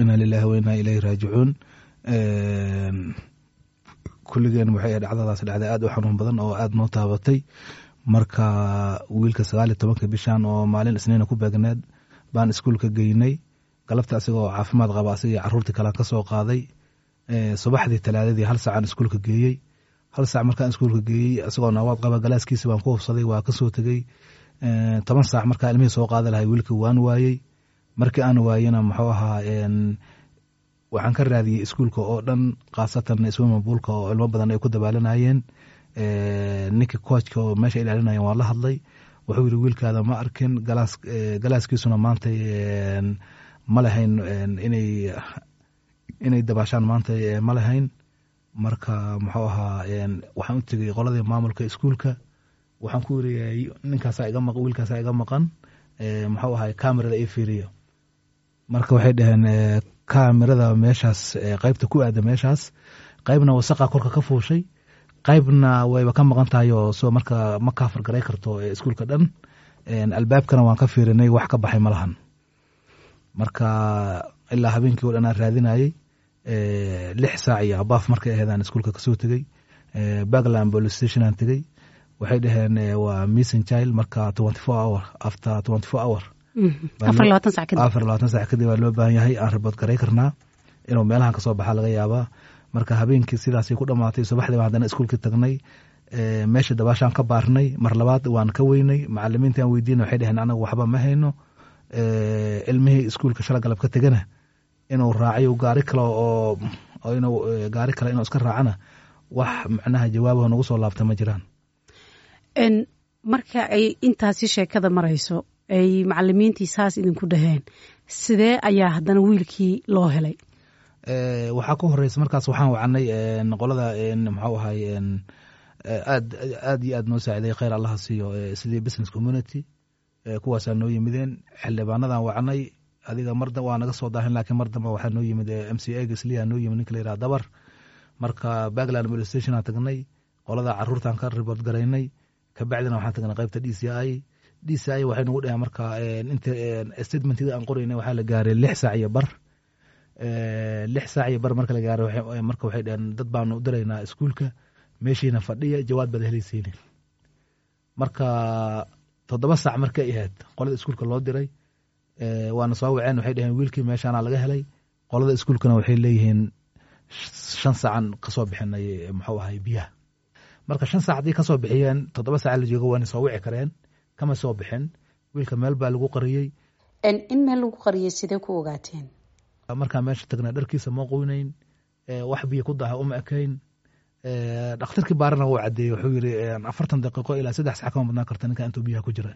inaa lilahi wa inaa raajicuun kulligeen waxay dhacdadaas dhacday aad u xanuun badan oo aad noo taabatay. Marka wiilka sagaal iyo tobanka bishan oo maalin isniina ku beegneed baan iskuulka geynay. Galabta asagoo caafimaad qaba asagii caruurtii kalean ka soo qaaday. Subaxdii talaadadii hal saacaan iskuulka geeyey. Hal saac markaan iskuulka geeyey asagoo naawaad qaba galaaskiisi baan ku hufsaday waa ka soo tegey. Toban saac markaa ilmihii soo qaada lahay wiilka waan waayey markii aan waayena muxuu ahaa waxaan ka raadiyey iskuulka oo dhan khaasatan swimabuulka oo ilmo badan ay ku dabaalanayeen. Ninkii koojka oo meesha ilaalinayen waan la hadlay. Wuxuu yidhi wiilkaada ma arkin galaaskiisuna maanta ma lahayn inay inay dabaashaan maanta ma lahayn. Marka muxuu ahaa waxaan u tegey qoladii maamulka iskuulka. Waxaan ku yiri ninkaasaa iga maq wiilkaasaa iga maqan. Muxuu ahay camerada ii fiiriyo marka waxay dhaheen camerada meeshaas qeybta ku aada meeshaas qeybna wasaqa korka ka fuushay qeybna wayba ka maqan tahay oo soo marka ma kaafar garay karto iskuulka dhan albaabkana waan ka fiirinay wax ka baxay malahan marka ilaa habeenkii o dhan aan raadinayey lix saac iyo abaaf markay aheedaan iskuulka ka soo tegey bagland police station aan tegey waxay dhaheen waa missing child marka twenty four hour after twenty four hour sac kadib. afar labaatan sac kadib baa loo baahan yahay. Aan ribood garay karnaa inuu meelahan ka soo baxaa laga yaabaa. Marka habeenkii sidaasay ku dhamaatay subaxdii baan haddana iskuulkii tagnay meesha dabaashaan ka baarnay mar labaad waan ka weynay. Macalimiintii aan weydiina waxay dhaheen anagu waxba ma hayno ilmihii iskuulka shala galab ka tegana inuu raacayo gaari kale oo inuu gaari kale inuu iska raacana. Wax macnaha jawaabaho nagu soo laabta ma jiraan. Marka ay intaasi sheekada marayso ay macalimiintii saas idinku dhaheen. Sidee ayaa haddana wiilkii loo helay? Waxaa ka horeysa markaas waxaan wacanay qolada muxuu ahay aad aad iyo aad noo saaciday kheyr allaha siiyo sidii business community kuwaasaa noo yimideen. Xildhibaanadan wacanay adiga mar waa naga soo daahin laakiin mar dambe waxaa noo yimid m c a gisliya noo yimid ninka la yiraha dabar. Marka bagland police station aan tagnay qolada caruurtaan ka report garaynay kabacdina waxaan tagnay qaybta d c i d c i waxay nagu dhaheen marka inta statementiga aan qoraynay waxaa la gaaray lix saac iyo bar. Lix saac iyo bar marka la gaaray marka waxay dhaheen dad baanu diraynaa iskuulka meeshiina fadhiya jawaad baad helaysiini marka toddoba saac markay ahayd qolada iskuulka loo diray waana soo waceen waxay dhaheen wiilkii meeshaana laga helay qolada iskuulkana waxay leeyihiin shan saacan ka soo bixinay muxuu ahay biyaha. Marka shan saac haddii ka soo bixiyeen toddoba saac la joogo waana soo wici kareen kama soo bixin wiilka meel baa lagu qariyey. In meel lagu qariyey sidee ku ogaateen? Markaa meesha tagnaa dharkiisa ma qoynayn wax biyo ku daha uma ekayn. Dhakhtarkii baarana wuu cadeeyey wuxuu yiri afartan daqiiqo ilaa saddex sac kama badnaan karta ninka intuu biyaha ku jira.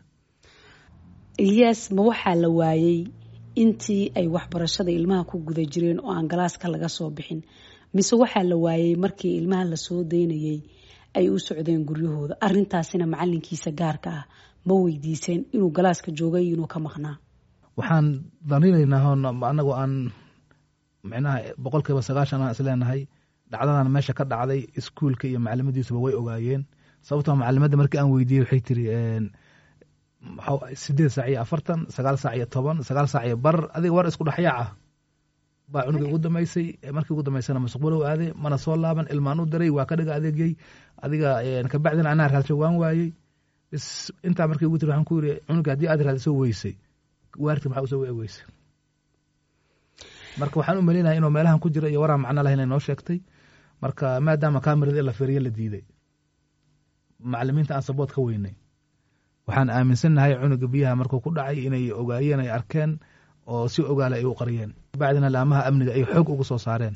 Ilyas ma waxaa la waayey intii ay waxbarashada ilmaha ku guda jireen oo aan galaaska laga soo bixin? Mise waxaa la waayey markii ilmaha la soo daynayey ay u socdeen guryahooda. Arintaasina macalinkiisa gaarka ah ma weydiiseen inuu galaaska joogay inuu ka maqnaa. Waxaan daninaynaa anagoo aan micnaha boqol kiiba sagaashan aan isleenahay dhacdadan meesha ka dhacday iskuulka iyo macalimadiisuba way ogaayeen. Sababtoo macalimadda markii aan weydiiyey waxay tiri sideed saac iyo afartan sagaal saac iyo toban sagaal saac iyo bar adiga war isku dhexyaaca baa cunuga ugu dambeysay markii ugu dambeysana masuqbalow aaday mana soo laaban ilmaan u diray waa ka dhiga adeegyey adiga kabacdina anaa raadsho waan waayey bis intaa markii ugu tiri waxaan ku yiri cunuga haddii aad raadso weysay. Waarti maxaa u soo weysay marka waxaan u maleynaya inuu meelahan ku jira iyo waraan macno lahayn ay noo sheegtay. Marka maadaama kamerada in la firiye la diiday. Macalimiinta aan sabood ka weynay. Waxaan aaminsannahay cunuga biyaha markuu ku dhacay inay ogaayeen ay arkeen oo si ogaala ay u qariyeen. Bacdina laamaha amniga ay xoog ugu soo saareen